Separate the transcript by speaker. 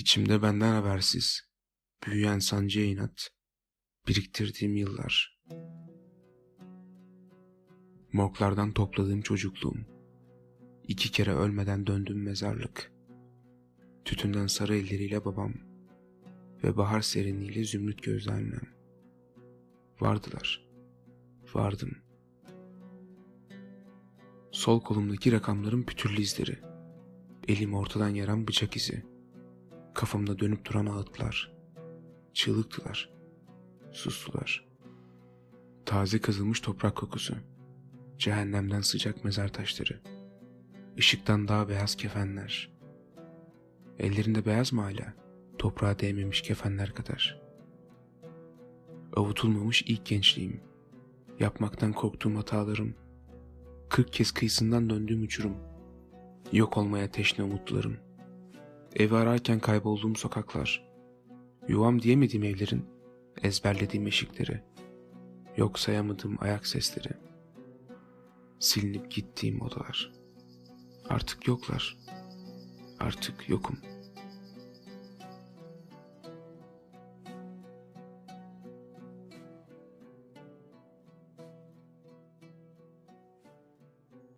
Speaker 1: İçimde benden habersiz, büyüyen sancıya inat, biriktirdiğim yıllar. Morglardan topladığım çocukluğum, iki kere ölmeden döndüğüm mezarlık, tütünden sarı elleriyle babam ve bahar serinliğiyle zümrüt gözlü annem. Vardılar, vardım. Sol kolumdaki rakamların pütürlü izleri, elim ortadan yaran bıçak izi, kafamda dönüp duran ağıtlar, çığlıktılar, sustular. Taze kazılmış toprak kokusu, cehennemden sıcak mezar taşları, ışıktan daha beyaz kefenler. Ellerinde beyaz mı hala? Toprağa değmemiş kefenler kadar. Avutulmamış ilk gençliğim, yapmaktan korktuğum hatalarım, kırk kez kıyısından döndüğüm uçurum, yok olmaya teşne umutlarım, evi ararken kaybolduğum sokaklar, yuvam diyemediğim evlerin, ezberlediğim eşikleri, yok sayamadığım ayak sesleri, silinip gittiğim odalar. Artık yoklar, artık yokum.''